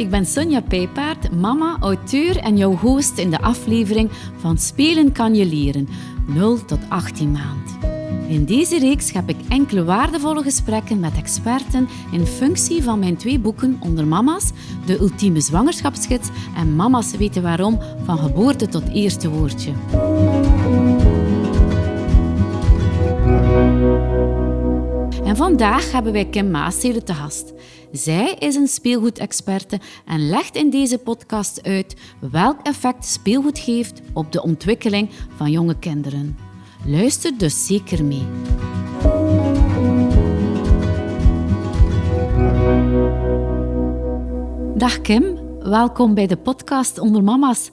ik ben Sonja Pijpaard, mama, auteur en jouw host in de aflevering van Spelen kan je leren, 0 tot 18 maand. In deze reeks heb ik enkele waardevolle gesprekken met experten in functie van mijn twee boeken onder mama's, de ultieme zwangerschapsgids en mama's weten waarom, van geboorte tot eerste woordje. En vandaag hebben wij Kim Maasstede te gast. Zij is een speelgoedexperte en legt in deze podcast uit welk effect speelgoed geeft op de ontwikkeling van jonge kinderen. Luister dus zeker mee. Dag Kim, welkom bij de podcast Onder Mama's.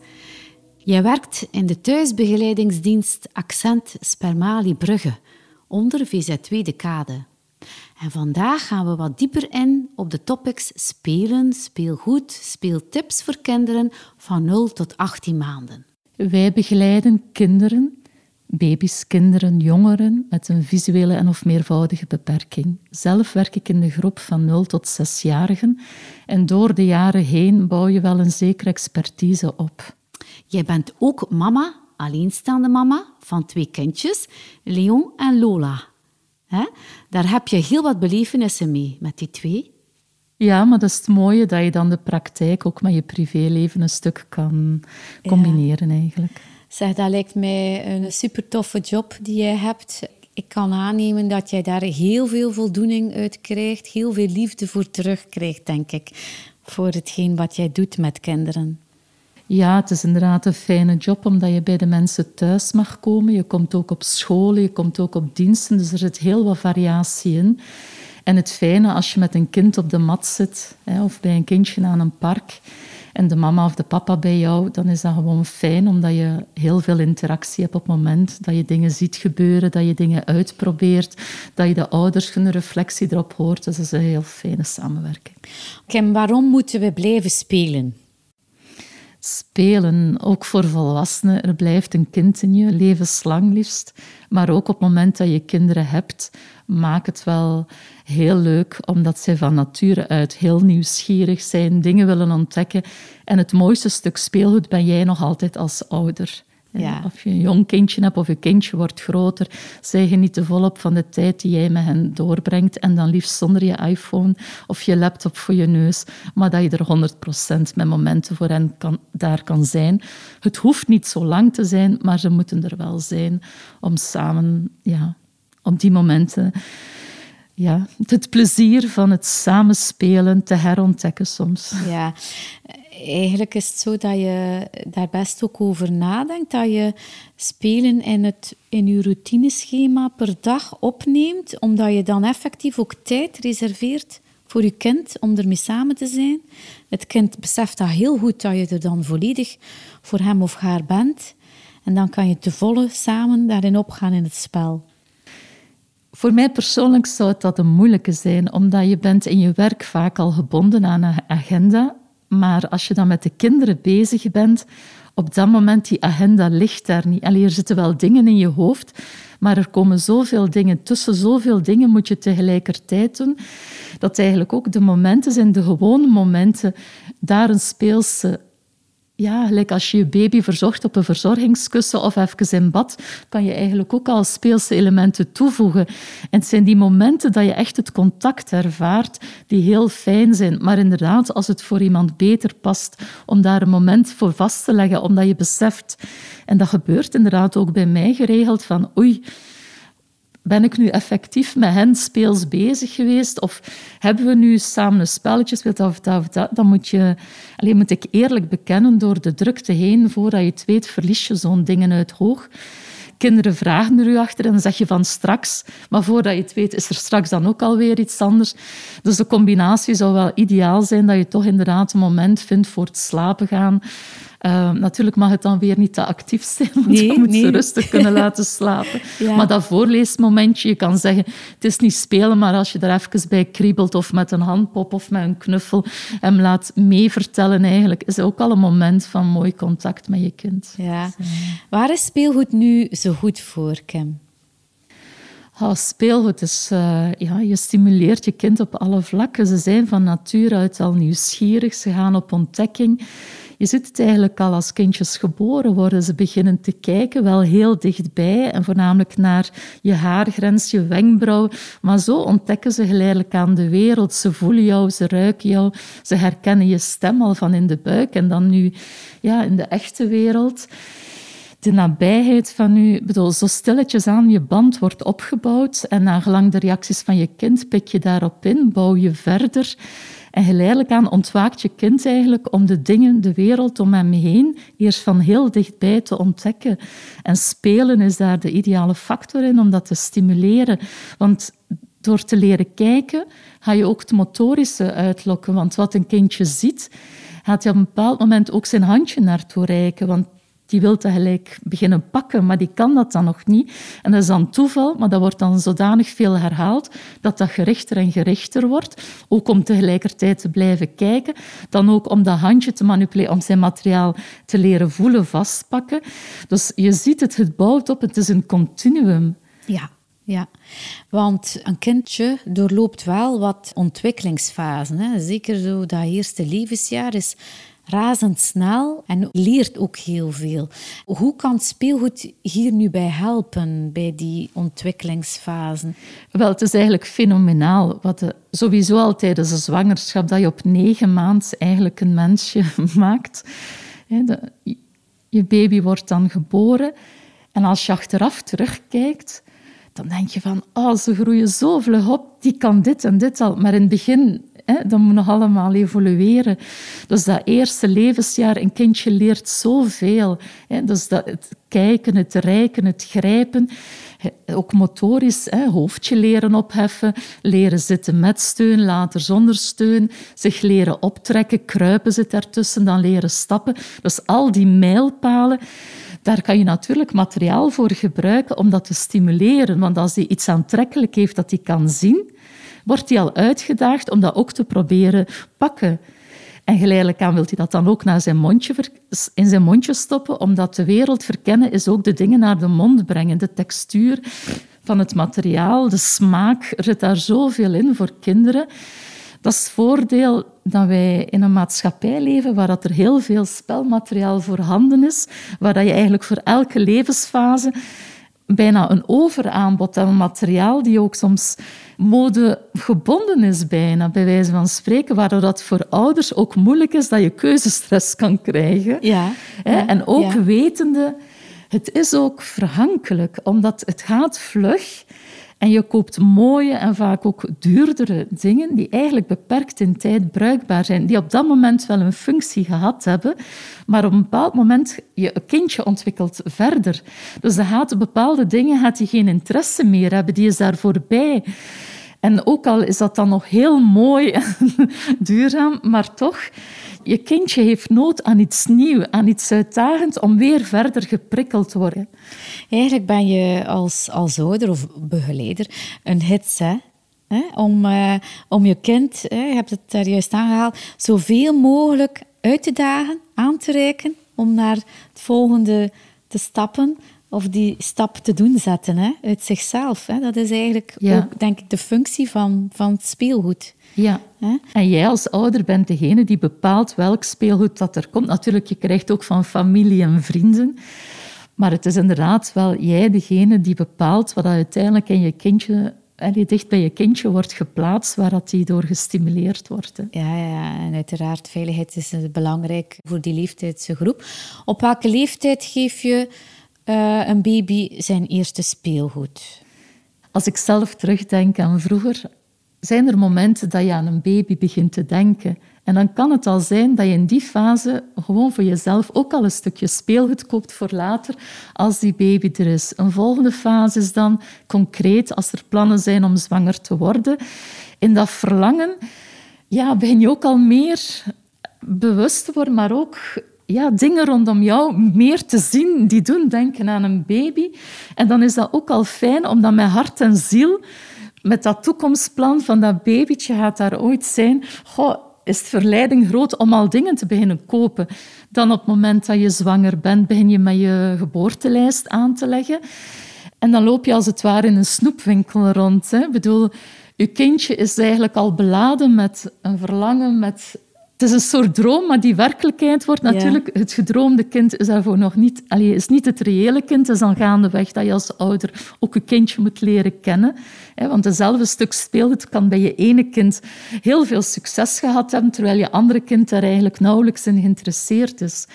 Jij werkt in de thuisbegeleidingsdienst Accent Spermali Brugge onder VZ2 de Kade. En vandaag gaan we wat dieper in op de topics spelen, speelgoed, speeltips voor kinderen van 0 tot 18 maanden. Wij begeleiden kinderen, baby's, kinderen, jongeren met een visuele en of meervoudige beperking. Zelf werk ik in de groep van 0 tot 6-jarigen en door de jaren heen bouw je wel een zekere expertise op. Jij bent ook mama, alleenstaande mama van twee kindjes, Leon en Lola. Daar heb je heel wat belevenissen mee met die twee. Ja, maar dat is het mooie dat je dan de praktijk ook met je privéleven een stuk kan combineren eigenlijk. Zeg, dat lijkt mij een super toffe job die jij hebt. Ik kan aannemen dat jij daar heel veel voldoening uit krijgt, heel veel liefde voor terugkrijgt, denk ik, voor hetgeen wat jij doet met kinderen. Ja, het is inderdaad een fijne job omdat je bij de mensen thuis mag komen. Je komt ook op school, je komt ook op diensten, dus er zit heel wat variatie in. En het fijne als je met een kind op de mat zit hè, of bij een kindje aan een park en de mama of de papa bij jou, dan is dat gewoon fijn omdat je heel veel interactie hebt op het moment dat je dingen ziet gebeuren, dat je dingen uitprobeert, dat je de ouders hun reflectie erop hoort. Dus dat is een heel fijne samenwerking. Kim, waarom moeten we blijven spelen? Spelen, ook voor volwassenen. Er blijft een kind in je, levenslang liefst. Maar ook op het moment dat je kinderen hebt, maak het wel heel leuk, omdat zij van nature uit heel nieuwsgierig zijn, dingen willen ontdekken. En het mooiste stuk speelgoed ben jij nog altijd als ouder. Ja. Of je een jong kindje hebt of je kindje wordt groter, zij genieten volop van de tijd die jij met hen doorbrengt. En dan liefst zonder je iPhone of je laptop voor je neus, maar dat je er 100% met momenten voor hen kan, daar kan zijn. Het hoeft niet zo lang te zijn, maar ze moeten er wel zijn om samen, ja, op die momenten ja, het plezier van het samenspelen te herontdekken soms. Ja, eigenlijk is het zo dat je daar best ook over nadenkt. Dat je spelen in, het, in je routineschema per dag opneemt, omdat je dan effectief ook tijd reserveert voor je kind om ermee samen te zijn. Het kind beseft dat heel goed dat je er dan volledig voor hem of haar bent. En dan kan je te volle samen daarin opgaan in het spel. Voor mij persoonlijk zou het dat een moeilijke zijn, omdat je bent in je werk vaak al gebonden aan een agenda maar als je dan met de kinderen bezig bent, op dat moment die agenda ligt daar niet. Allee, er zitten wel dingen in je hoofd, maar er komen zoveel dingen tussen. Zoveel dingen moet je tegelijkertijd doen, dat eigenlijk ook de momenten zijn, de gewone momenten, daar een speelse ja, gelijk als je je baby verzorgt op een verzorgingskussen of even in bad, kan je eigenlijk ook al speelse elementen toevoegen. En het zijn die momenten dat je echt het contact ervaart die heel fijn zijn. Maar inderdaad, als het voor iemand beter past om daar een moment voor vast te leggen, omdat je beseft, en dat gebeurt inderdaad ook bij mij geregeld, van oei, ben ik nu effectief met hen speels bezig geweest? Of hebben we nu samen een spelletje gespeeld of dat of dat? Dan moet je... Alleen moet ik eerlijk bekennen, door de drukte heen, voordat je het weet, verlies je zo'n dingen uit hoog. Kinderen vragen er u achter en dan zeg je van straks. Maar voordat je het weet, is er straks dan ook alweer iets anders. Dus de combinatie zou wel ideaal zijn dat je toch inderdaad een moment vindt voor het slapen gaan uh, natuurlijk mag het dan weer niet te actief zijn, want nee, je moet ze rustig kunnen laten slapen. Maar dat voorleesmomentje, je kan zeggen, het is niet spelen, maar als je er even bij kriebelt of met een handpop of met een knuffel hem laat meevertellen eigenlijk, is ook al een moment van mooi contact met je kind. Ja. Waar is speelgoed nu zo goed voor, Kim? Oh, speelgoed is, uh, ja, je stimuleert je kind op alle vlakken. Ze zijn van nature uit al nieuwsgierig, ze gaan op ontdekking. Je ziet het eigenlijk al als kindjes geboren worden. Ze beginnen te kijken, wel heel dichtbij en voornamelijk naar je haargrens, je wenkbrauw. Maar zo ontdekken ze geleidelijk aan de wereld. Ze voelen jou, ze ruiken jou, ze herkennen je stem al van in de buik en dan nu ja, in de echte wereld de nabijheid van u, bedoel, zo stilletjes aan je band wordt opgebouwd en na gelang de reacties van je kind pik je daarop in, bouw je verder. En geleidelijk aan ontwaakt je kind eigenlijk om de dingen, de wereld om hem heen, eerst van heel dichtbij te ontdekken. En spelen is daar de ideale factor in om dat te stimuleren. Want door te leren kijken, ga je ook het motorische uitlokken. Want wat een kindje ziet, gaat hij op een bepaald moment ook zijn handje naartoe reiken. Want die wil tegelijk beginnen pakken, maar die kan dat dan nog niet. En dat is dan toeval, maar dat wordt dan zodanig veel herhaald dat dat gerichter en gerichter wordt. Ook om tegelijkertijd te blijven kijken. Dan ook om dat handje te manipuleren, om zijn materiaal te leren voelen, vastpakken. Dus je ziet het, het bouwt op, het is een continuum. Ja, ja, want een kindje doorloopt wel wat ontwikkelingsfasen. Hè. Zeker zo dat eerste levensjaar is razendsnel en leert ook heel veel. Hoe kan speelgoed hier nu bij helpen, bij die ontwikkelingsfase? Wel, het is eigenlijk fenomenaal. Wat de, sowieso al tijdens de zwangerschap, dat je op negen maanden eigenlijk een mensje maakt. je baby wordt dan geboren. En als je achteraf terugkijkt, dan denk je van, oh, ze groeien zo vlug op, die kan dit en dit al. Maar in het begin Hè, dat moet nog allemaal evolueren. Dus dat eerste levensjaar, een kindje leert zoveel. Hè. Dus dat, het kijken, het reiken, het grijpen. Ook motorisch, hè, hoofdje leren opheffen, leren zitten met steun, later zonder steun, zich leren optrekken, kruipen zit ertussen, dan leren stappen. Dus al die mijlpalen, daar kan je natuurlijk materiaal voor gebruiken om dat te stimuleren. Want als hij iets aantrekkelijk heeft dat hij kan zien, wordt hij al uitgedaagd om dat ook te proberen pakken. En geleidelijk aan wil hij dat dan ook naar zijn mondje in zijn mondje stoppen, omdat de wereld verkennen is ook de dingen naar de mond brengen. De textuur van het materiaal, de smaak, er zit daar zoveel in voor kinderen. Dat is het voordeel dat wij in een maatschappij leven waar dat er heel veel spelmateriaal voorhanden is, waar dat je eigenlijk voor elke levensfase bijna een overaanbod aan materiaal die ook soms modegebonden is bijna, bij wijze van spreken, waardoor dat voor ouders ook moeilijk is dat je keuzestress kan krijgen. Ja, en ook wetende, het is ook verhankelijk, omdat het gaat vlug en je koopt mooie en vaak ook duurdere dingen die eigenlijk beperkt in tijd bruikbaar zijn, die op dat moment wel een functie gehad hebben, maar op een bepaald moment je kindje ontwikkelt verder. Dus dan gaat bepaalde dingen gaat hij geen interesse meer hebben, die is daar voorbij. En ook al is dat dan nog heel mooi en duurzaam, maar toch, je kindje heeft nood aan iets nieuws, aan iets uitdagends om weer verder geprikkeld te worden. Eigenlijk ben je als, als ouder of begeleider een hits, hè? Om, uh, om je kind, je hebt het daar juist aangehaald, zoveel mogelijk uit te dagen, aan te reiken, om naar het volgende te stappen of die stap te doen zetten hè, uit zichzelf. Hè. Dat is eigenlijk ook, denk ik, de functie van, van het speelgoed. Ja. En jij als ouder bent degene die bepaalt welk speelgoed dat er komt. Natuurlijk, je krijgt ook van familie en vrienden. Maar het is inderdaad wel jij degene die bepaalt wat uiteindelijk in je kindje die dicht bij je kindje wordt geplaatst, waar dat die door gestimuleerd wordt. Ja, ja, en uiteraard, veiligheid is belangrijk voor die leeftijdsgroep. Op welke leeftijd geef je uh, een baby zijn eerste speelgoed? Als ik zelf terugdenk aan vroeger, zijn er momenten dat je aan een baby begint te denken. En dan kan het al zijn dat je in die fase gewoon voor jezelf ook al een stukje speelgoed koopt voor later, als die baby er is. Een volgende fase is dan concreet, als er plannen zijn om zwanger te worden. In dat verlangen ja, begin je ook al meer bewust te worden, maar ook ja, dingen rondom jou meer te zien die doen denken aan een baby. En dan is dat ook al fijn om dat met hart en ziel, met dat toekomstplan van dat babytje gaat daar ooit zijn. Goh, is het verleiding groot om al dingen te beginnen kopen. Dan op het moment dat je zwanger bent, begin je met je geboortelijst aan te leggen. En dan loop je als het ware in een snoepwinkel rond. Ik bedoel, je kindje is eigenlijk al beladen met een verlangen, met het is een soort droom, maar die werkelijkheid wordt natuurlijk... Het gedroomde kind is daarvoor nog niet... Allee, is niet het reële kind. Het is dan gaandeweg dat je als ouder ook je kindje moet leren kennen. Want hetzelfde stuk speelgoed kan bij je ene kind heel veel succes gehad hebben, terwijl je andere kind daar eigenlijk nauwelijks in geïnteresseerd is.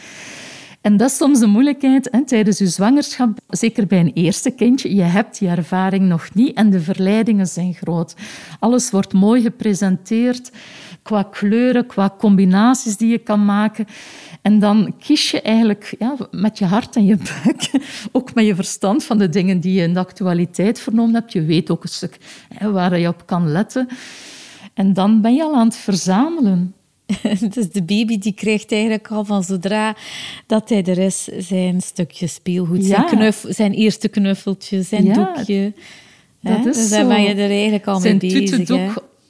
En dat is soms de moeilijkheid hè, tijdens je zwangerschap, zeker bij een eerste kindje. Je hebt die ervaring nog niet en de verleidingen zijn groot. Alles wordt mooi gepresenteerd qua kleuren, qua combinaties die je kan maken. En dan kies je eigenlijk ja, met je hart en je buik, ook met je verstand van de dingen die je in de actualiteit vernomen hebt. Je weet ook een stuk hè, waar je op kan letten. En dan ben je al aan het verzamelen. Dus de baby die krijgt eigenlijk al van zodra dat hij er is, zijn stukje speelgoed, zijn, knuff, zijn eerste knuffeltje, zijn ja, doekje. Dat is dus dan ben je er eigenlijk al mee bezig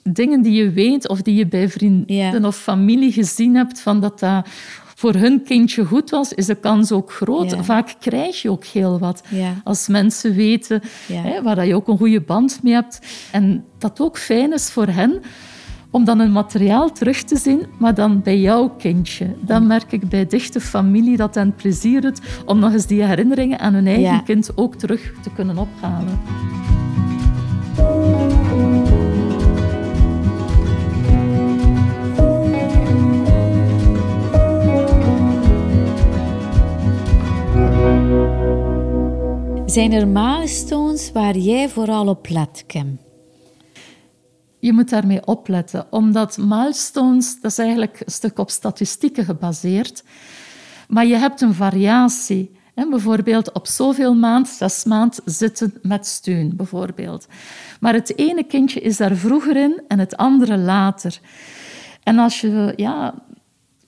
dingen die je weet of die je bij vrienden of familie gezien hebt, van dat dat voor hun kindje goed was, is de kans ook groot. Vaak krijg je ook heel wat. Als mensen weten hè, waar je ook een goede band mee hebt. En dat ook fijn is voor hen om dan een materiaal terug te zien, maar dan bij jouw kindje. Dan merk ik bij dichte familie dat hen plezier doet om nog eens die herinneringen aan hun eigen kind ook terug te kunnen ophalen. Zijn er milestones waar jij vooral op let, Kim? Je moet daarmee opletten, omdat milestones, dat eigenlijk een stuk op statistieken gebaseerd. Maar je hebt een variatie. Hè? Bijvoorbeeld op zoveel maand, zes maand, zitten met steun, bijvoorbeeld. Maar het ene kindje is daar vroeger in en het andere later. En als je ja,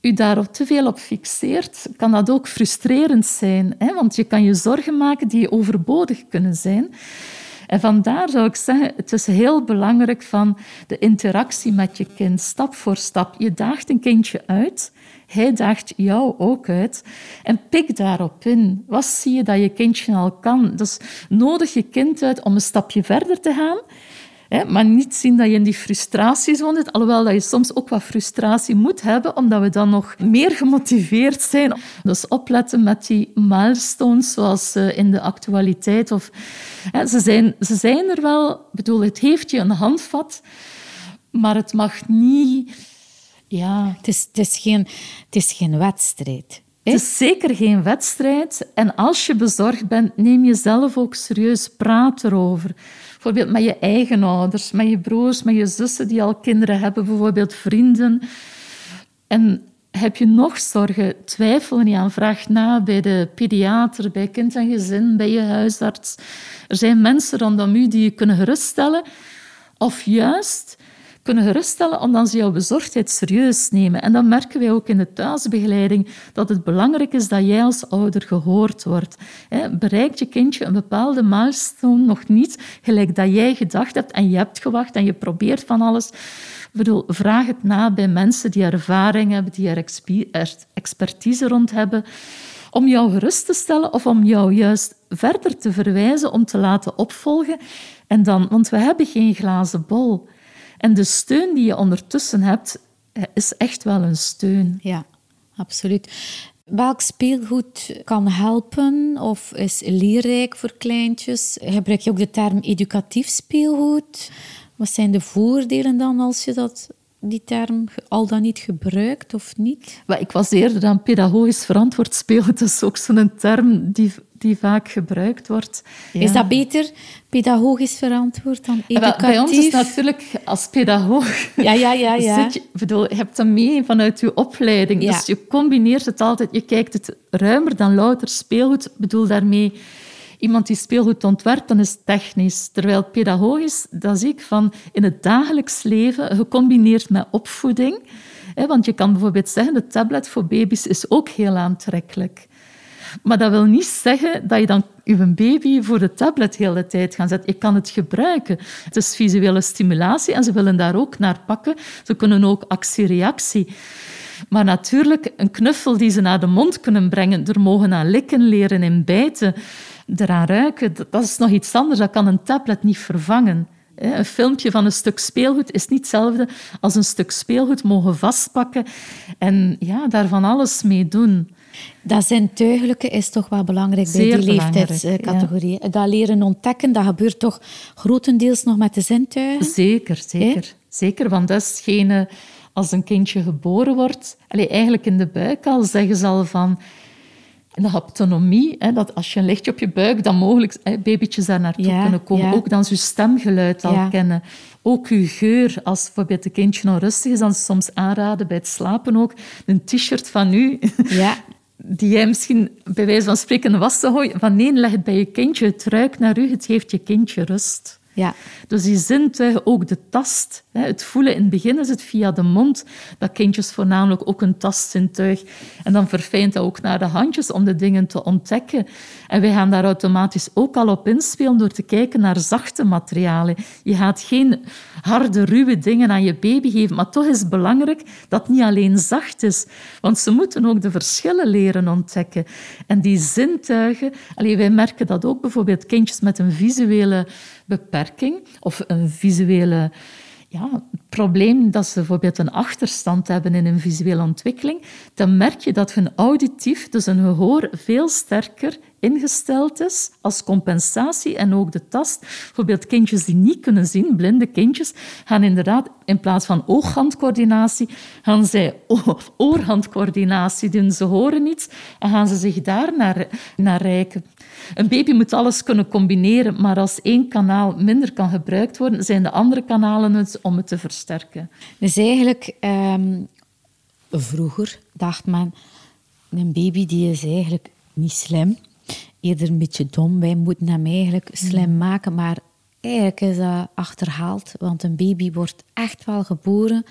u daar te veel op fixeert, kan dat ook frustrerend zijn. Hè? Want je kan je zorgen maken die overbodig kunnen zijn. En vandaar zou ik zeggen, het is heel belangrijk van de interactie met je kind, stap voor stap. Je daagt een kindje uit, hij daagt jou ook uit. En pik daarop in. Wat zie je dat je kindje al kan? Dus nodig je kind uit om een stapje verder te gaan maar niet zien dat je in die frustratiezone zit, alhoewel dat je soms ook wat frustratie moet hebben, omdat we dan nog meer gemotiveerd zijn. Dus opletten met die milestones, zoals eh, in de actualiteit. Of, ze, zijn, ze zijn er wel, ik bedoel, het heeft je een handvat, maar het mag niet... Ja. Het, is, het, is geen, het is geen wedstrijd. Het is zeker geen wedstrijd. En als je bezorgd bent, neem jezelf ook serieus. Praat erover. Bijvoorbeeld met je eigen ouders, met je broers, met je zussen die al kinderen hebben, bijvoorbeeld vrienden. En heb je nog zorgen, twijfel niet aan, vraag na bij de pediater, bij kind en gezin, bij je huisarts. Er zijn mensen rondom u die je kunnen geruststellen. Of juist kunnen geruststellen omdat ze jouw bezorgdheid serieus nemen. En dan merken wij ook in de thuisbegeleiding dat het belangrijk is dat jij als ouder gehoord wordt. Bereikt je kindje een bepaalde milestone nog niet, gelijk dat jij gedacht hebt en je hebt gewacht en je probeert van alles. Ik bedoel, vraag het na bij mensen die ervaring hebben, die er expertise rond hebben, om jou gerust te stellen of om jou juist verder te verwijzen om te laten opvolgen. En dan, want we hebben geen glazen bol. En de steun die je ondertussen hebt, eh, is echt wel een steun. Ja, absoluut. Welk speelgoed kan helpen of is leerrijk voor kleintjes? Gebruik je ook de term educatief speelgoed? Wat zijn de voordelen dan als je dat, die term al dan niet gebruikt of niet? ik was eerder aan pedagogisch verantwoord speelgoed. Dat is ook zo'n term die die vaak gebruikt wordt. Is dat beter pedagogisch verantwoord dan educatief? Bij ons is natuurlijk als pedagoog... Ja, ja, ja. ja. je, bedoel, je hebt dat mee vanuit je opleiding. Ja. Dus je combineert het altijd. Je kijkt het ruimer dan louter speelgoed. Ik bedoel daarmee... Iemand die speelgoed ontwerpt, dan is technisch. Terwijl pedagogisch, dat zie ik van in het dagelijks leven, gecombineerd met opvoeding. Want je kan bijvoorbeeld zeggen, de tablet voor baby's is ook heel aantrekkelijk. Maar dat wil niet zeggen dat je dan je baby voor de tablet de hele tijd gaat zetten. Je kan het gebruiken. Het is visuele stimulatie en ze willen daar ook naar pakken. Ze kunnen ook actie-reactie. Maar natuurlijk, een knuffel die ze naar de mond kunnen brengen, er mogen aan likken leren en bijten. Eraan ruiken, dat is nog iets anders. Dat kan een tablet niet vervangen. Een filmpje van een stuk speelgoed is niet hetzelfde als een stuk speelgoed mogen vastpakken en ja, daar van alles mee doen. Dat zintuigelijke is toch wel belangrijk bij die leeftijdscategorie. Dat leren ontdekken, dat gebeurt toch grotendeels nog met de zintuigen? Zeker, zeker. Zeker, want dat is geen... Als een kindje geboren wordt, allez, eigenlijk in de buik al zeggen ze al van de autonomie, hè, dat als je een lichtje op je buik, dan mogelijk hè, babytjes daar naartoe kunnen komen. Ook dan ze stemgeluid al kennen. Ook je geur. Als bijvoorbeeld een kindje onrustig is, dan soms aanraden bij het slapen ook een t-shirt van u. Ja. Die jij misschien bij wijze van spreken was te gooien. Van nee, leg het bij je kindje. Het ruikt naar u, het geeft je kindje rust. Ja. Dus die zintuigen, ook de tast, het voelen. In het begin is het via de mond, dat kindjes voornamelijk ook een tastzintuig. En dan verfijnt dat ook naar de handjes om de dingen te ontdekken. En wij gaan daar automatisch ook al op inspelen door te kijken naar zachte materialen. Je gaat geen harde, ruwe dingen aan je baby geven, maar toch is het belangrijk dat het niet alleen zacht is. Want ze moeten ook de verschillen leren ontdekken. En die zintuigen, allee, wij merken dat ook bijvoorbeeld kindjes met een visuele beperking of een visuele ja, probleem dat ze bijvoorbeeld een achterstand hebben in hun visuele ontwikkeling, dan merk je dat hun auditief, dus hun gehoor, veel sterker ingesteld is als compensatie en ook de tast. Bijvoorbeeld kindjes die niet kunnen zien, blinde kindjes, gaan inderdaad in plaats van ooghandcoördinatie, gaan zij oorhandcoördinatie doen. Ze horen niets en gaan ze zich daar naar, naar rijken. Een baby moet alles kunnen combineren, maar als één kanaal minder kan gebruikt worden, zijn de andere kanalen het om het te versterken. Dus eigenlijk, ehm, vroeger dacht men, een baby die is eigenlijk niet slim, eerder een beetje dom. Wij moeten hem eigenlijk slim mm. maken, maar eigenlijk is dat achterhaald. Want een baby wordt echt wel geboren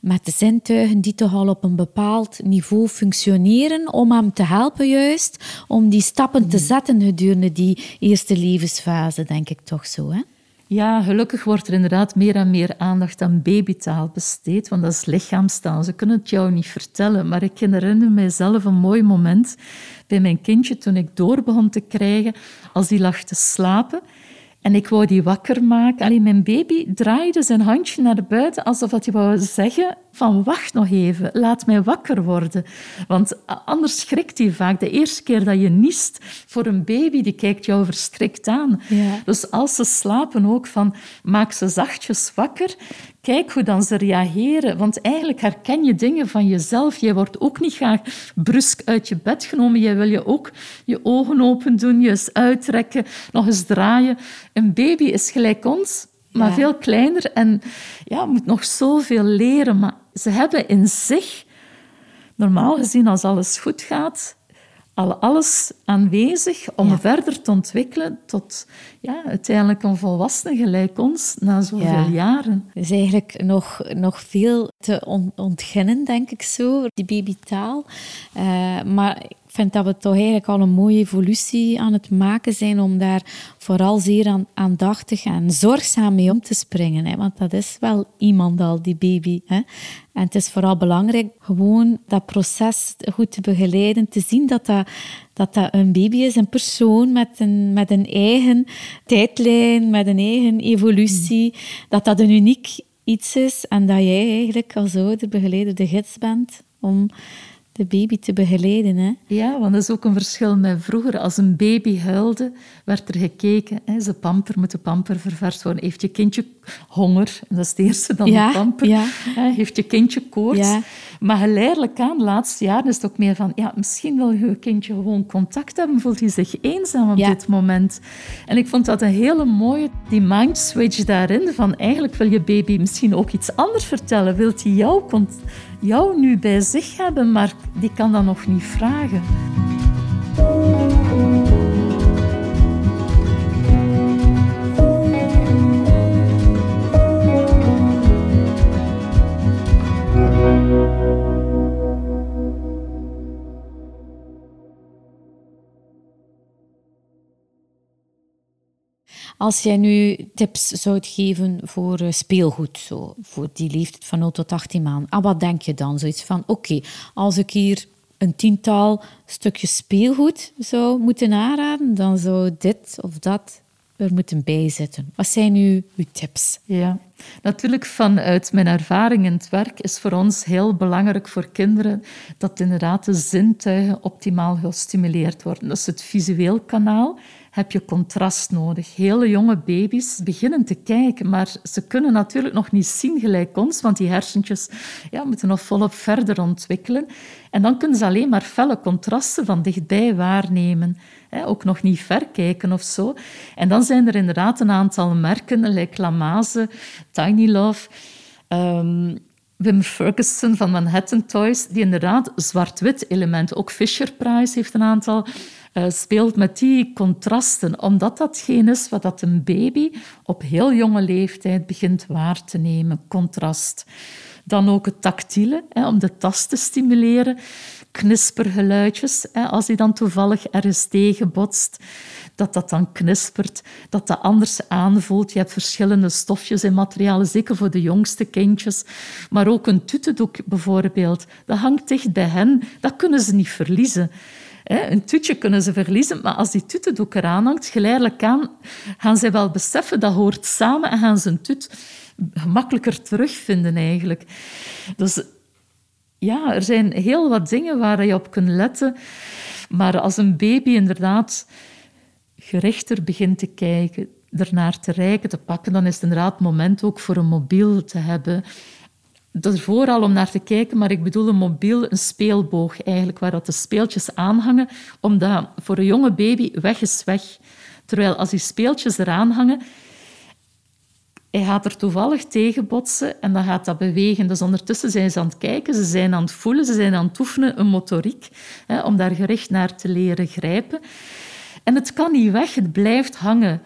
met de zintuigen die toch al op een bepaald niveau functioneren om hem te helpen juist, om die stappen te mm. zetten gedurende die eerste levensfase, denk ik toch zo. Hè? Ja, gelukkig wordt er inderdaad meer en meer aandacht aan babytaal besteed, want dat is lichaamstaal. Ze kunnen het jou niet vertellen, maar ik herinner mijzelf een mooi moment bij mijn kindje toen ik door begon te krijgen als die lag te slapen. En ik wou die wakker maken. Alleen mijn baby draaide zijn handje naar buiten alsof hij wou zeggen van wacht nog even, laat mij wakker worden. Want anders schrikt hij vaak. De eerste keer dat je niest voor een baby, die kijkt jou verstrikt aan. Ja. Dus als ze slapen ook van maak ze zachtjes wakker, kijk hoe dan ze reageren. Want eigenlijk herken je dingen van jezelf. Jij wordt ook niet graag brusk uit je bed genomen. Jij wil je ook je ogen open doen, je eens uittrekken, nog eens draaien. Een baby is gelijk ons, maar veel kleiner en ja, moet nog zoveel leren. Maar ze hebben in zich, normaal gezien als alles goed gaat, al alles aanwezig om verder te ontwikkelen tot ja, uiteindelijk een volwassene gelijk ons na zoveel jaren. Er is eigenlijk nog, nog veel te ontginnen, denk ik zo, die babytaal. Uh, maar vind dat we toch eigenlijk al een mooie evolutie aan het maken zijn om daar vooral zeer aan, aandachtig en zorgzaam mee om te springen. Hè? Want dat is wel iemand al, die baby. Hè? En het is vooral belangrijk gewoon dat proces goed te begeleiden, te zien dat dat, dat, dat een baby is, een persoon met een, met een eigen tijdlijn, met een eigen evolutie, dat dat een uniek iets is en dat jij eigenlijk als ouder, begeleider, de gids bent om de baby te begeleiden. Hè? Ja, want dat is ook een verschil met vroeger. Als een baby huilde, werd er gekeken. Hè, ze pamper, moet de pamper ververst worden. Heeft je kindje honger? Dat is het eerste, dan de pamper. Ja. Heeft je kindje koorts? Ja. Maar geleidelijk aan, de laatste jaren, is het ook meer van... Ja, misschien wil je kindje gewoon contact hebben. Voelt hij zich eenzaam op dit moment? En ik vond dat een hele mooie, die mind switch daarin. Van eigenlijk wil je baby misschien ook iets anders vertellen. Wilt hij jou jou nu bij zich hebben, maar die kan dat nog niet vragen. Als jij nu tips zou geven voor eh, speelgoed, zo, voor die leeftijd van 0 tot 18 maanden, aan wat denk je dan? Zoiets van, oké, als ik hier een tiental stukjes speelgoed zou moeten aanraden, dan zou dit of dat er moeten bijzitten. Wat zijn nu uw tips? Ja, natuurlijk vanuit mijn ervaring in het werk is voor ons heel belangrijk voor kinderen dat inderdaad de zintuigen optimaal gestimuleerd worden. Dat is het visueel kanaal heb je contrast nodig. Hele jonge baby's beginnen te kijken, maar ze kunnen natuurlijk nog niet zien gelijk ons, want die hersentjes ja, moeten nog volop verder ontwikkelen. En dan kunnen ze alleen maar felle contrasten van dichtbij waarnemen. Ook nog niet ver kijken of zo. En dan zijn er inderdaad een aantal merken, like Lamaze, Tiny Love... Um, Wim Ferguson van Manhattan Toys, die inderdaad zwart-wit elementen, ook Fisher Price heeft een aantal speelt met die contrasten, omdat dat geen is wat dat een baby op heel jonge leeftijd begint waar te nemen, contrast. Dan ook het tactiele, hè, om de tast te stimuleren. Knispergeluidjes, hè, als hij dan toevallig ergens tegenbotst, dat dat dan knispert, dat dat anders aanvoelt. Je hebt verschillende stofjes en materialen, zeker voor de jongste kindjes. Maar ook een tutendoek bijvoorbeeld, dat hangt dicht bij hen, dat kunnen ze niet verliezen. Een tutje kunnen ze verliezen, maar als die tutendoek eraan hangt, geleidelijk aan, gaan ze wel beseffen dat hoort samen en gaan ze een tut gemakkelijker terugvinden eigenlijk. Dus ja, er zijn heel wat dingen waar je op kunt letten. Maar als een baby inderdaad gerichter begint te kijken, ernaar te reiken, te pakken, dan is het inderdaad het moment ook voor een mobiel te hebben dat is vooral om naar te kijken, maar ik bedoel een mobiel, een speelboog eigenlijk, waar dat de speeltjes aanhangen, omdat voor een jonge baby weg is weg. Terwijl als die speeltjes eraan hangen, hij gaat er toevallig tegen botsen en dan gaat dat bewegen. Dus ondertussen zijn ze aan het kijken, ze zijn aan het voelen, ze zijn aan het oefenen, een motoriek, hè, om daar gericht naar te leren grijpen. En het kan niet weg, het blijft hangen.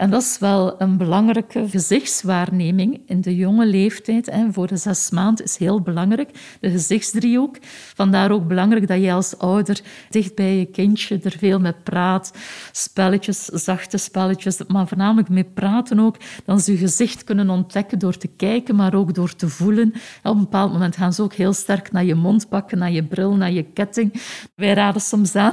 En dat is wel een belangrijke gezichtswaarneming in de jonge leeftijd. En voor de zes maanden is heel belangrijk, de gezichtsdriehoek. Vandaar ook belangrijk dat je als ouder dicht bij je kindje er veel mee praat. Spelletjes, zachte spelletjes, maar voornamelijk mee praten ook. Dan ze je gezicht kunnen ontdekken door te kijken, maar ook door te voelen. Op een bepaald moment gaan ze ook heel sterk naar je mond pakken, naar je bril, naar je ketting. Wij raden soms aan,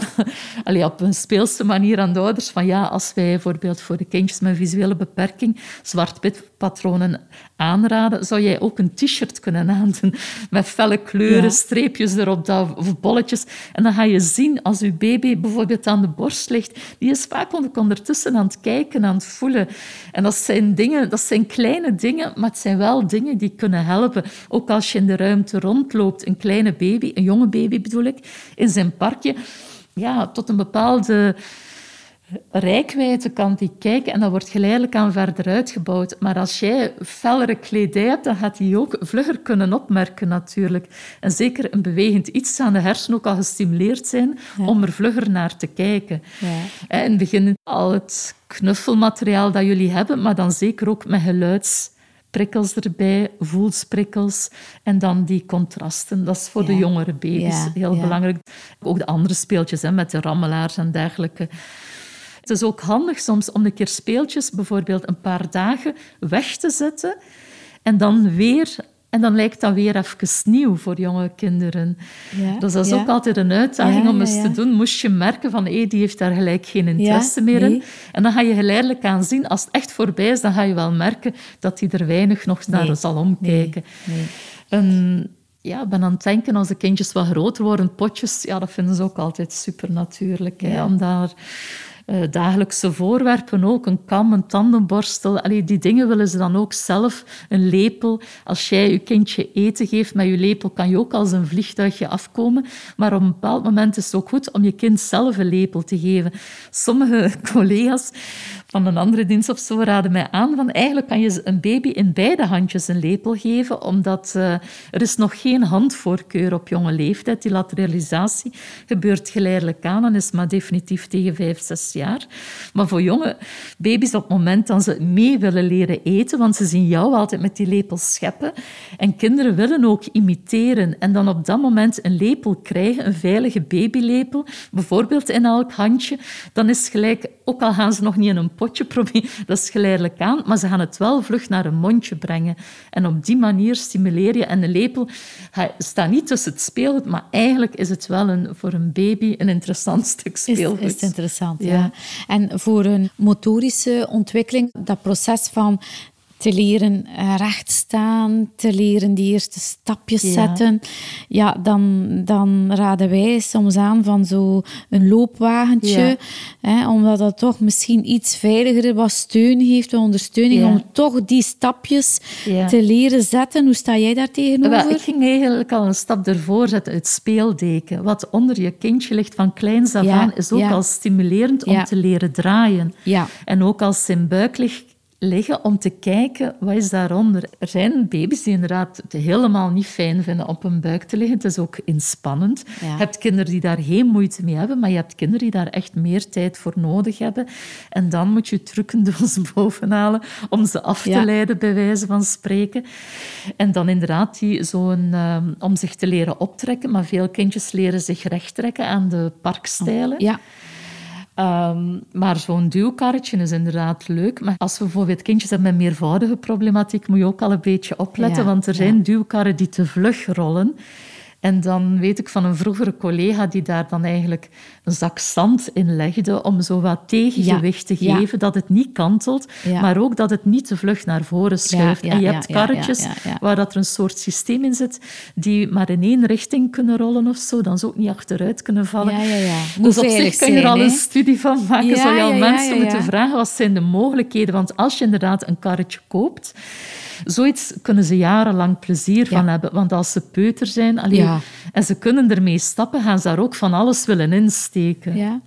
op een speelse manier aan de ouders, van ja, als wij bijvoorbeeld voor de kindjes met visuele beperking zwart-wit patronen aanraden, zou jij ook een t-shirt kunnen aandoen met felle kleuren, streepjes erop of bolletjes. En dan ga je zien als je baby bijvoorbeeld aan de borst ligt, die is vaak ondertussen aan het kijken, aan het voelen. En dat zijn dingen, dat zijn kleine dingen, maar het zijn wel dingen die kunnen helpen. Ook als je in de ruimte rondloopt, een kleine baby, een jonge baby bedoel ik, in zijn parkje, ja, tot een bepaalde rijkwijde kan die kijken en dat wordt geleidelijk aan verder uitgebouwd. Maar als jij fellere kledij hebt, dan gaat hij ook vlugger kunnen opmerken natuurlijk. En zeker een bewegend iets aan de hersenen ook al gestimuleerd zijn om er vlugger naar te kijken. Ja. In het begin al het knuffelmateriaal dat jullie hebben, maar dan zeker ook met geluidsprikkels erbij, voelsprikkels en dan die contrasten. Dat is voor de jongere baby's heel belangrijk. Ook de andere speeltjes hè, met de rammelaars en dergelijke. Het is ook handig soms om een keer speeltjes bijvoorbeeld een paar dagen weg te zetten en dan weer en dan lijkt dat weer even nieuw voor jonge kinderen. Ja, dus dat is ook altijd een uitdaging om eens te doen. Moest je merken van, hé, die heeft daar gelijk geen interesse meer in. En dan ga je geleidelijk aan zien, als het echt voorbij is, dan ga je wel merken dat hij er weinig nog naar zal omkijken. En, ja, ik ben aan het denken, als de kindjes wat groter worden, potjes, ja, dat vinden ze ook altijd super natuurlijk. Hè, om daar uh, dagelijkse voorwerpen ook. Een kam, een tandenborstel. Allee, die dingen willen ze dan ook zelf. Een lepel. Als jij je kindje eten geeft met je lepel, kan je ook als een vliegtuigje afkomen. Maar op een bepaald moment is het ook goed om je kind zelf een lepel te geven. Sommige collega's van een andere dienst of zo raden mij aan van eigenlijk kan je een baby in beide handjes een lepel geven, omdat uh, er is nog geen handvoorkeur op jonge leeftijd. Die lateralisatie gebeurt geleidelijk aan en is maar definitief tegen vijf, zes jaar. Maar voor jonge baby's op het moment dat ze mee willen leren eten, want ze zien jou altijd met die lepel scheppen en kinderen willen ook imiteren en dan op dat moment een lepel krijgen, een veilige babylepel, bijvoorbeeld in elk handje, dan is gelijk, ook al gaan ze nog niet in een potje proberen. Dat is geleidelijk aan, maar ze gaan het wel vlug naar een mondje brengen. En op die manier stimuleer je. En de lepel staat niet tussen het speelgoed, maar eigenlijk is het wel een, voor een baby een interessant stuk speelgoed. Is, is interessant, ja. ja. En voor een motorische ontwikkeling, dat proces van te leren eh, rechtstaan, te leren die eerste stapjes zetten. Ja, dan, dan raden wij soms aan van zo een loopwagentje, hè, omdat dat toch misschien iets veiliger wat steun heeft, wat ondersteuning, om toch die stapjes te leren zetten. Hoe sta jij daar tegenover? ik ging eigenlijk al een stap ervoor zetten, het speeldeken. Wat onder je kindje ligt van kleins af aan, is ook al stimulerend om te leren draaien. En ook als ze in buik ligt, liggen om te kijken wat is daaronder. Er zijn baby's die inderdaad het helemaal niet fijn vinden op hun buik te liggen. Het is ook inspannend. Je hebt kinderen die daar geen moeite mee hebben, maar je hebt kinderen die daar echt meer tijd voor nodig hebben. En dan moet je trucendoos bovenhalen om ze af te leiden, bij wijze van spreken. En dan inderdaad die zo'n, um, om zich te leren optrekken. Maar veel kindjes leren zich recht trekken aan de parkstijlen. Ja. Um, maar zo'n duwkarretje is inderdaad leuk. Maar als we bijvoorbeeld kindjes hebben met meervoudige problematiek, moet je ook al een beetje opletten, want er zijn duwkarren die te vlug rollen. En dan weet ik van een vroegere collega die daar dan eigenlijk een zak zand in legde om zo wat tegengewicht te geven, dat het niet kantelt, maar ook dat het niet te vlug naar voren schuift. en je hebt karretjes waar dat er een soort systeem in zit die maar in één richting kunnen rollen of zo, dan ze ook niet achteruit kunnen vallen. Ja, ja, ja. Dus op zich kun je er al een studie van maken. Zou je al mensen moeten vragen, wat zijn de mogelijkheden? Want als je inderdaad een karretje koopt, Zoiets kunnen ze jarenlang plezier van hebben. Want als ze peuter zijn alleen, en ze kunnen ermee stappen, gaan ze daar ook van alles willen insteken. Ja.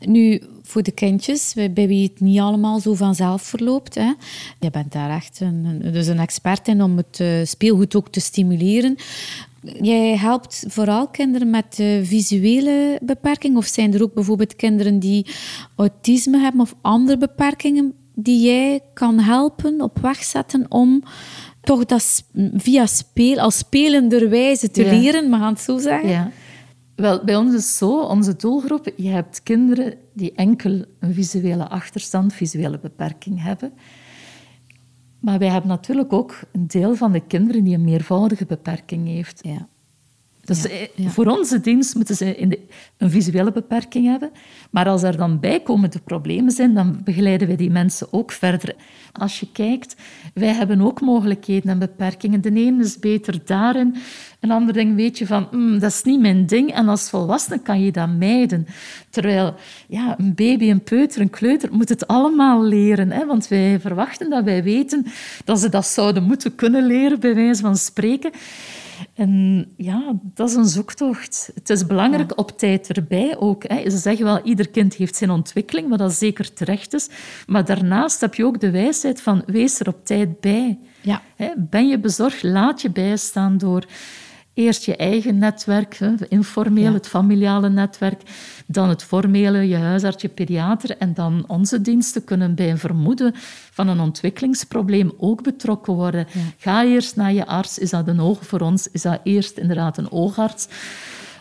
Nu, voor de kindjes, bij wie het niet allemaal zo vanzelf verloopt. Hè. Je bent daar echt een, dus een expert in om het uh, speelgoed ook te stimuleren. Jij helpt vooral kinderen met visuele beperking, of zijn er ook bijvoorbeeld kinderen die autisme hebben of andere beperkingen die jij kan helpen, op weg zetten om toch dat via speel, als spelenderwijze te leren, mag ik het zo zeggen? Ja. Wel, bij ons is het zo, onze doelgroep, je hebt kinderen die enkel een visuele achterstand, visuele beperking hebben. Maar wij hebben natuurlijk ook een deel van de kinderen die een meervoudige beperking heeft. Ja. Dus voor onze dienst moeten ze in de, een visuele beperking hebben. Maar als er dan bijkomende problemen zijn, dan begeleiden wij die mensen ook verder. Als je kijkt, wij hebben ook mogelijkheden en beperkingen. De ene is beter daarin, een ander ding weet je van, mm, dat is niet mijn ding. En als volwassene kan je dat mijden. Terwijl ja, een baby, een peuter, een kleuter moet het allemaal leren. Hè? Want wij verwachten dat wij weten dat ze dat zouden moeten kunnen leren, bij wijze van spreken. En ja, dat is een zoektocht. Het is belangrijk op tijd erbij ook. Hè. Ze zeggen wel, ieder kind heeft zijn ontwikkeling, wat dat zeker terecht is. Maar daarnaast heb je ook de wijsheid van, wees er op tijd bij. Ja. Ben je bezorgd, laat je bijstaan door Eerst je eigen netwerk, informeel, het familiale netwerk, dan het formele, je huisarts, je pediater en dan onze diensten kunnen bij een vermoeden van een ontwikkelingsprobleem ook betrokken worden. Ga eerst naar je arts. Is dat een oog voor ons? Is dat eerst inderdaad een oogarts?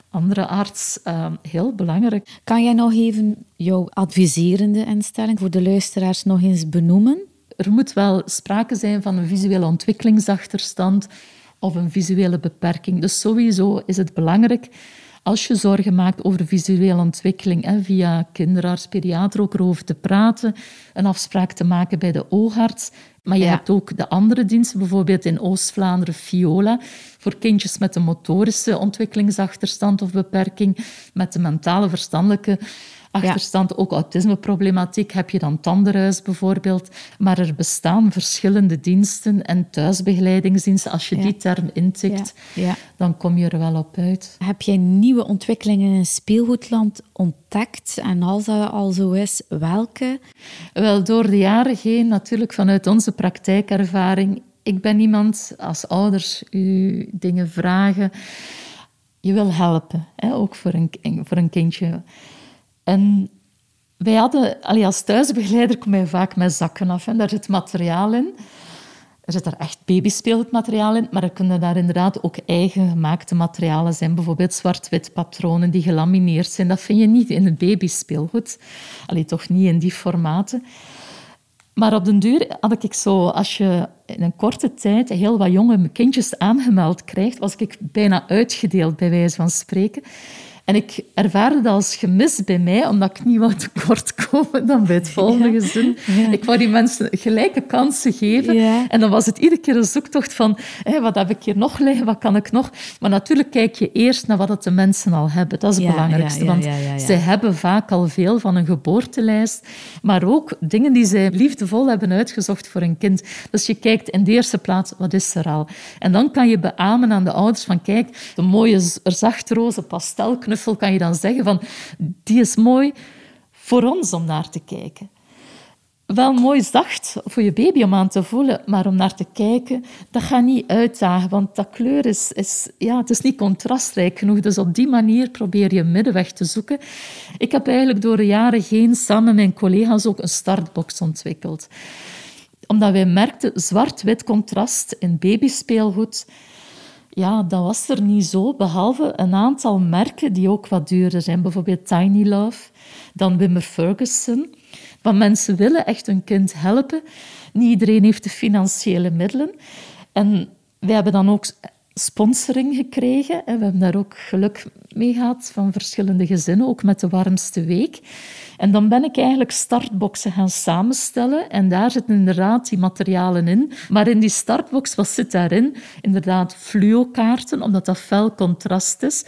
andere arts. Uh, heel belangrijk. Kan jij nog even jouw adviserende instelling voor de luisteraars nog eens benoemen? Er moet wel sprake zijn van een visuele ontwikkelingsachterstand of een visuele beperking. Dus sowieso is het belangrijk als je zorgen maakt over visuele ontwikkeling, hè, via kinderarts, pediater ook erover te praten, een afspraak te maken bij de oogarts. Maar je hebt ook de andere diensten, bijvoorbeeld in Oost-Vlaanderen, FIOLA, voor kindjes met een motorische ontwikkelingsachterstand of beperking, met de mentale, verstandelijke achterstand, ook autismeproblematiek, heb je dan tandenruis bijvoorbeeld. Maar er bestaan verschillende diensten en thuisbegeleidingsdiensten. Als je die term intikt, dan kom je er wel op uit. Heb jij nieuwe ontwikkelingen in speelgoedland ontdekt? En als dat al zo is, welke? Wel, door de jaren heen, natuurlijk vanuit onze praktijkervaring. Ik ben iemand, als ouders u dingen vragen, je wil helpen, hè? ook voor een, voor een kindje. En wij hadden, als thuisbegeleider kom je vaak met zakken af. en Daar zit materiaal in. er zit er echt babyspeelgoedmateriaal in, maar er kunnen daar inderdaad ook eigen gemaakte materialen zijn. Bijvoorbeeld zwart-wit patronen die gelamineerd zijn. Dat vind je niet in het babyspeelgoed. Alleen toch niet in die formaten. Maar op den duur had ik zo, als je in een korte tijd heel wat jonge kindjes aangemeld krijgt, was ik bijna uitgedeeld, bij wijze van spreken. En ik ervaarde dat als gemis bij mij, omdat ik niet wou tekort komen dan bij het volgende gezin. Ik wou die mensen gelijke kansen geven. En dan was het iedere keer een zoektocht van, hé, wat heb ik hier nog liggen, wat kan ik nog? Maar natuurlijk kijk je eerst naar wat de mensen al hebben. Dat is het belangrijkste, want zij hebben vaak al veel van een geboortelijst, maar ook dingen die zij liefdevol hebben uitgezocht voor een kind. Dus je kijkt in de eerste plaats, wat is er al? En dan kan je beamen aan de ouders van, kijk, de mooie zachtroze pastelknuffel kan je dan zeggen van die is mooi voor ons om naar te kijken. Wel mooi zacht voor je baby om aan te voelen, maar om naar te kijken, dat gaat niet uitdagen, want dat kleur is, is, ja, het is niet contrastrijk genoeg. Dus op die manier probeer je middenweg te zoeken. Ik heb eigenlijk door de jaren heen samen met mijn collega's ook een startbox ontwikkeld. Omdat wij merkten, zwart-wit contrast in babyspeelgoed, ja, dat was er niet zo, behalve een aantal merken die ook wat duurder zijn. Bijvoorbeeld Tiny Love, dan Wimmer Ferguson. Want mensen willen echt hun kind helpen. Niet iedereen heeft de financiële middelen. En wij hebben dan ook sponsoring gekregen. We hebben daar ook geluk mee gehad van verschillende gezinnen, ook met de warmste week. En dan ben ik eigenlijk startboxen gaan samenstellen. En daar zitten inderdaad die materialen in. Maar in die startbox, wat zit daarin? Inderdaad fluo-kaarten, omdat dat fel contrast is.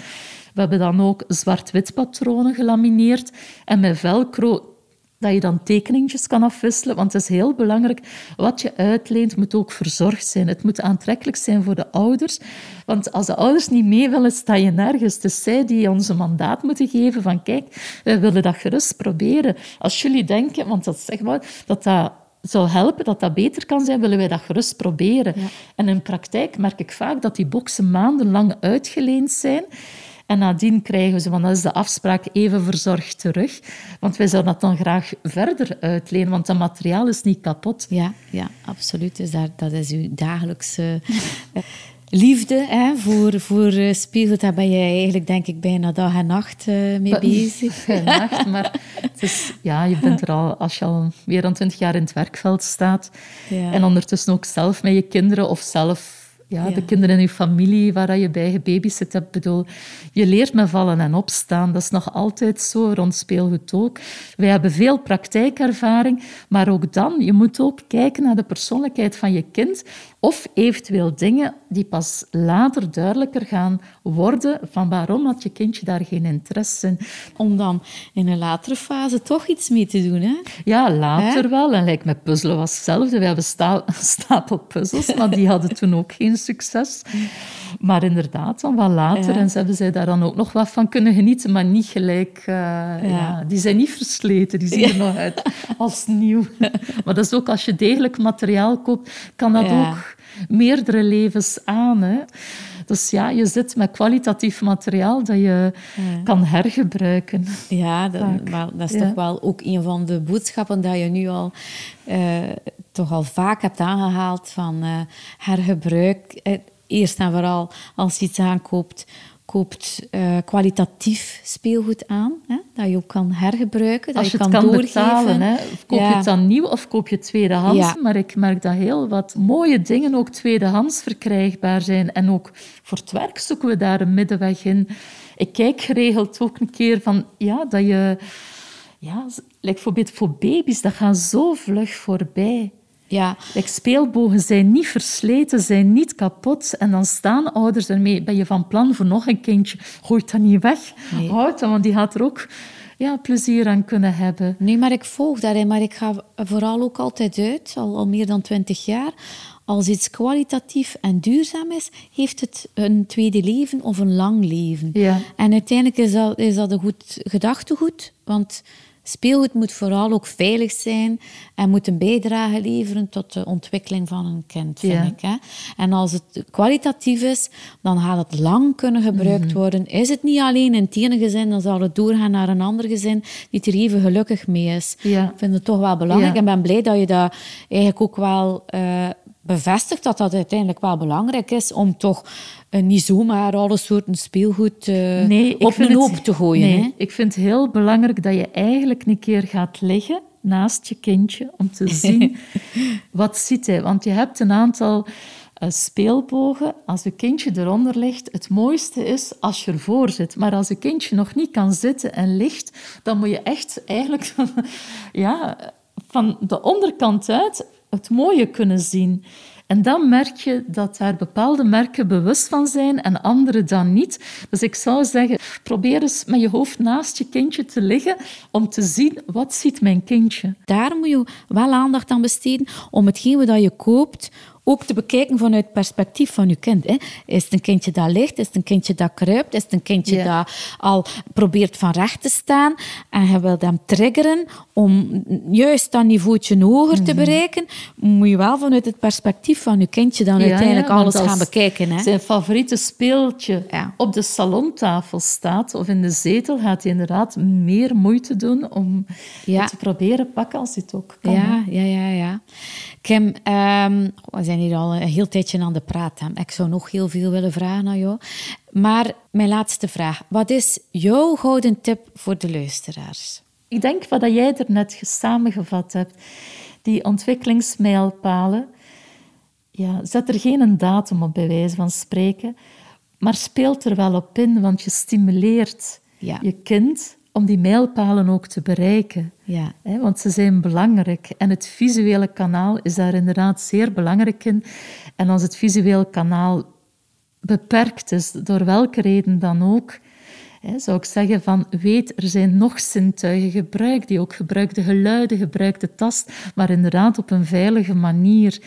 We hebben dan ook zwart-wit patronen gelamineerd. En met velcro dat je dan tekeningetjes kan afwisselen. Want het is heel belangrijk, wat je uitleent moet ook verzorgd zijn. Het moet aantrekkelijk zijn voor de ouders. Want als de ouders niet mee willen, sta je nergens. Het is zij die ons een mandaat moeten geven van kijk, wij willen dat gerust proberen. Als jullie denken, want dat zeg maar, dat dat zou helpen, dat dat beter kan zijn, willen wij dat gerust proberen. En in praktijk merk ik vaak dat die boxen maandenlang uitgeleend zijn. En nadien krijgen ze, want dat is de afspraak, even verzorgd terug. Want wij zouden dat dan graag verder uitlenen, want dat materiaal is niet kapot. Ja, ja absoluut. Dus daar, dat is uw dagelijkse eh, liefde hè, voor, voor uh, speelgoed. Daar ben je eigenlijk, denk ik, bijna dag en nacht uh, mee bezig. Dag en nacht, maar het is, ja, je bent er al, als je al meer dan twintig jaar in het werkveld staat ja. en ondertussen ook zelf met je kinderen of zelf ja, de kinderen in je familie waar je bij gebabysit hebt. Bedoel, je leert met vallen en opstaan. Dat is nog altijd zo, rond speelgoed ook. Wij hebben veel praktijkervaring, maar ook dan, je moet ook kijken naar de persoonlijkheid van je kind of eventueel dingen die pas later duidelijker gaan worden van waarom had je kindje daar geen interesse in. Om dan in een latere fase toch iets mee te doen, hè? Ja, later wel. En lijkt met puzzelen was hetzelfde. We hebben sta stapel puzzels, maar die hadden toen ook geen succes. Maar inderdaad, dan wat later. En ze hebben zij daar dan ook nog wat van kunnen genieten, maar niet gelijk... Uh, ja. die zijn niet versleten, die zien er nog uit als nieuw. maar dat is ook, als je degelijk materiaal koopt, kan dat ook meerdere levens aan. Hè. Dus ja, je zit met kwalitatief materiaal dat je kan hergebruiken. Ja, dat, dat is toch wel ook een van de boodschappen dat je nu al uh, toch al vaak hebt aangehaald van uh, hergebruik. Eerst en vooral als je iets aankoopt, koopt uh, kwalitatief speelgoed aan, hè, dat je ook kan hergebruiken, dat je, kan, kan doorgeven. betalen, hè, koop je het dan nieuw of koop je tweedehands? Ja. Maar ik merk dat heel wat mooie dingen ook tweedehands verkrijgbaar zijn. En ook voor het werk zoeken we daar een middenweg in. Ik kijk geregeld ook een keer van, ja, dat je... Ja, bijvoorbeeld voor baby's, dat gaat zo vlug voorbij. Ja. Like speelbogen zijn niet versleten, zijn niet kapot. En dan staan ouders ermee. Ben je van plan voor nog een kindje? Gooit dat niet weg. Nee. Houd dat, want die gaat er ook ja, plezier aan kunnen hebben. Nee, maar ik volg daarin. Maar ik ga vooral ook altijd uit, al, al meer dan twintig jaar. Als iets kwalitatief en duurzaam is, heeft het een tweede leven of een lang leven. Ja. En uiteindelijk is dat, is dat een goed gedachtegoed. Want speelgoed moet vooral ook veilig zijn en moet een bijdrage leveren tot de ontwikkeling van een kind, vind Ja. ik. Hè? En als het kwalitatief is, dan gaat het lang kunnen gebruikt Mhm. worden. Is het niet alleen in het ene gezin, dan zal het doorgaan naar een ander gezin die er even gelukkig mee is. Ja. Ik vind het toch wel belangrijk Ja. en ben blij dat je dat eigenlijk ook wel eh, bevestigt dat dat uiteindelijk wel belangrijk is om toch uh, niet zomaar alle soorten speelgoed uh, nee, op een hoop te gooien. Nee, hè? ik vind het heel belangrijk dat je eigenlijk een keer gaat liggen naast je kindje om te zien wat ziet hij. Want je hebt een aantal uh, speelbogen. Als je kindje eronder ligt, het mooiste is als je ervoor zit. Maar als je kindje nog niet kan zitten en ligt, dan moet je echt eigenlijk ja, van de onderkant uit het mooie kunnen zien. En dan merk je dat daar bepaalde merken bewust van zijn en andere dan niet. Dus ik zou zeggen, probeer eens met je hoofd naast je kindje te liggen om te zien wat ziet mijn kindje. Daar moet je wel aandacht aan besteden om hetgeen wat je koopt ook te bekijken vanuit het perspectief van je kind. Hè. Is het een kindje dat ligt? Is het een kindje dat kruipt? Is het een kindje dat al probeert van recht te staan? En je wilt hem triggeren om juist dat niveautje hoger te mhm. bereiken, moet je wel vanuit het perspectief van je kindje dan uiteindelijk alles gaan bekijken. Hè. Zijn favoriete speeltje op de salontafel staat of in de zetel, gaat hij inderdaad meer moeite doen om het te proberen pakken als hij het ook kan. Ja, ja, ja, ja. Kim, um, we zijn hier al een heel tijdje aan de praat. Ik zou nog heel veel willen vragen aan jou. Maar mijn laatste vraag. Wat is jouw gouden tip voor de luisteraars? Ik denk wat jij er net samengevat hebt. Die ontwikkelingsmijlpalen. Ja, zet er geen datum op, bij wijze van spreken. Maar speelt er wel op in, want je stimuleert je kind om die mijlpalen ook te bereiken. Ja. Want ze zijn belangrijk. En het visuele kanaal is daar inderdaad zeer belangrijk in. En als het visuele kanaal beperkt is, door welke reden dan ook, zou ik zeggen van weet, er zijn nog zintuigen, gebruik die ook, gebruik de geluiden, gebruik de tast, maar inderdaad op een veilige manier.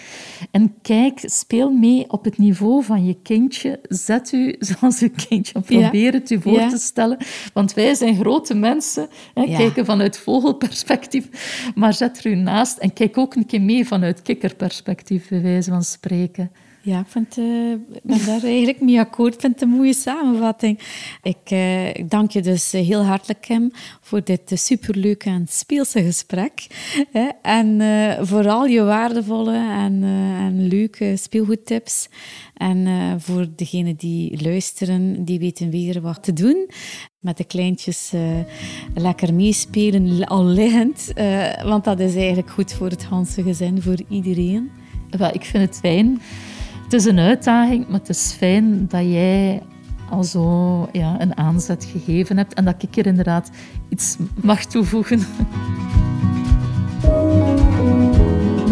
En kijk, speel mee op het niveau van je kindje. Zet u zoals je kindje, probeer het u voor te stellen. Want wij zijn grote mensen, hè, kijken vanuit vogelperspectief, maar zet er u naast en kijk ook een keer mee vanuit kikkerperspectief, bij wijze van spreken. Ja, ik, vind, uh, ben daar eigenlijk mee akkoord. Ik vind het een mooie samenvatting. Ik, uh, dank je dus eh, heel hartelijk, Kim, voor dit superleuke en speelse gesprek. Hè? En vooral je waardevolle en, en leuke speelgoedtips. En voor degenen die luisteren, die weten weer wat te doen. Met de kleintjes lekker meespelen, al liggend. want dat is eigenlijk goed voor het hele gezin, voor iedereen. Wel, ik vind het fijn het is een uitdaging, maar het is fijn dat jij al zo ja, een aanzet gegeven hebt en dat ik er inderdaad iets mag toevoegen.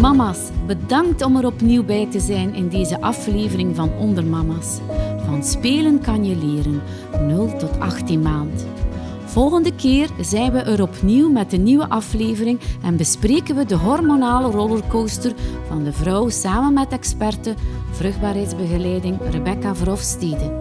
Mama's, bedankt om er opnieuw bij te zijn in deze aflevering van Onder Mama's. Van spelen kan je leren, 0 tot 18 maand. Volgende keer zijn we er opnieuw met een nieuwe aflevering en bespreken we de hormonale rollercoaster van de vrouw samen met experte vruchtbaarheidsbegeleiding Rebecca Verhofstede.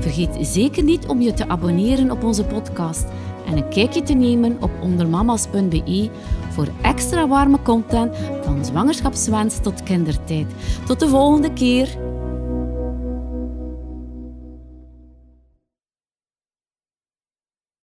Vergeet zeker niet om je te abonneren op onze podcast en een kijkje te nemen op ondermamas.be voor extra warme content van zwangerschapswens tot kindertijd. Tot de volgende keer!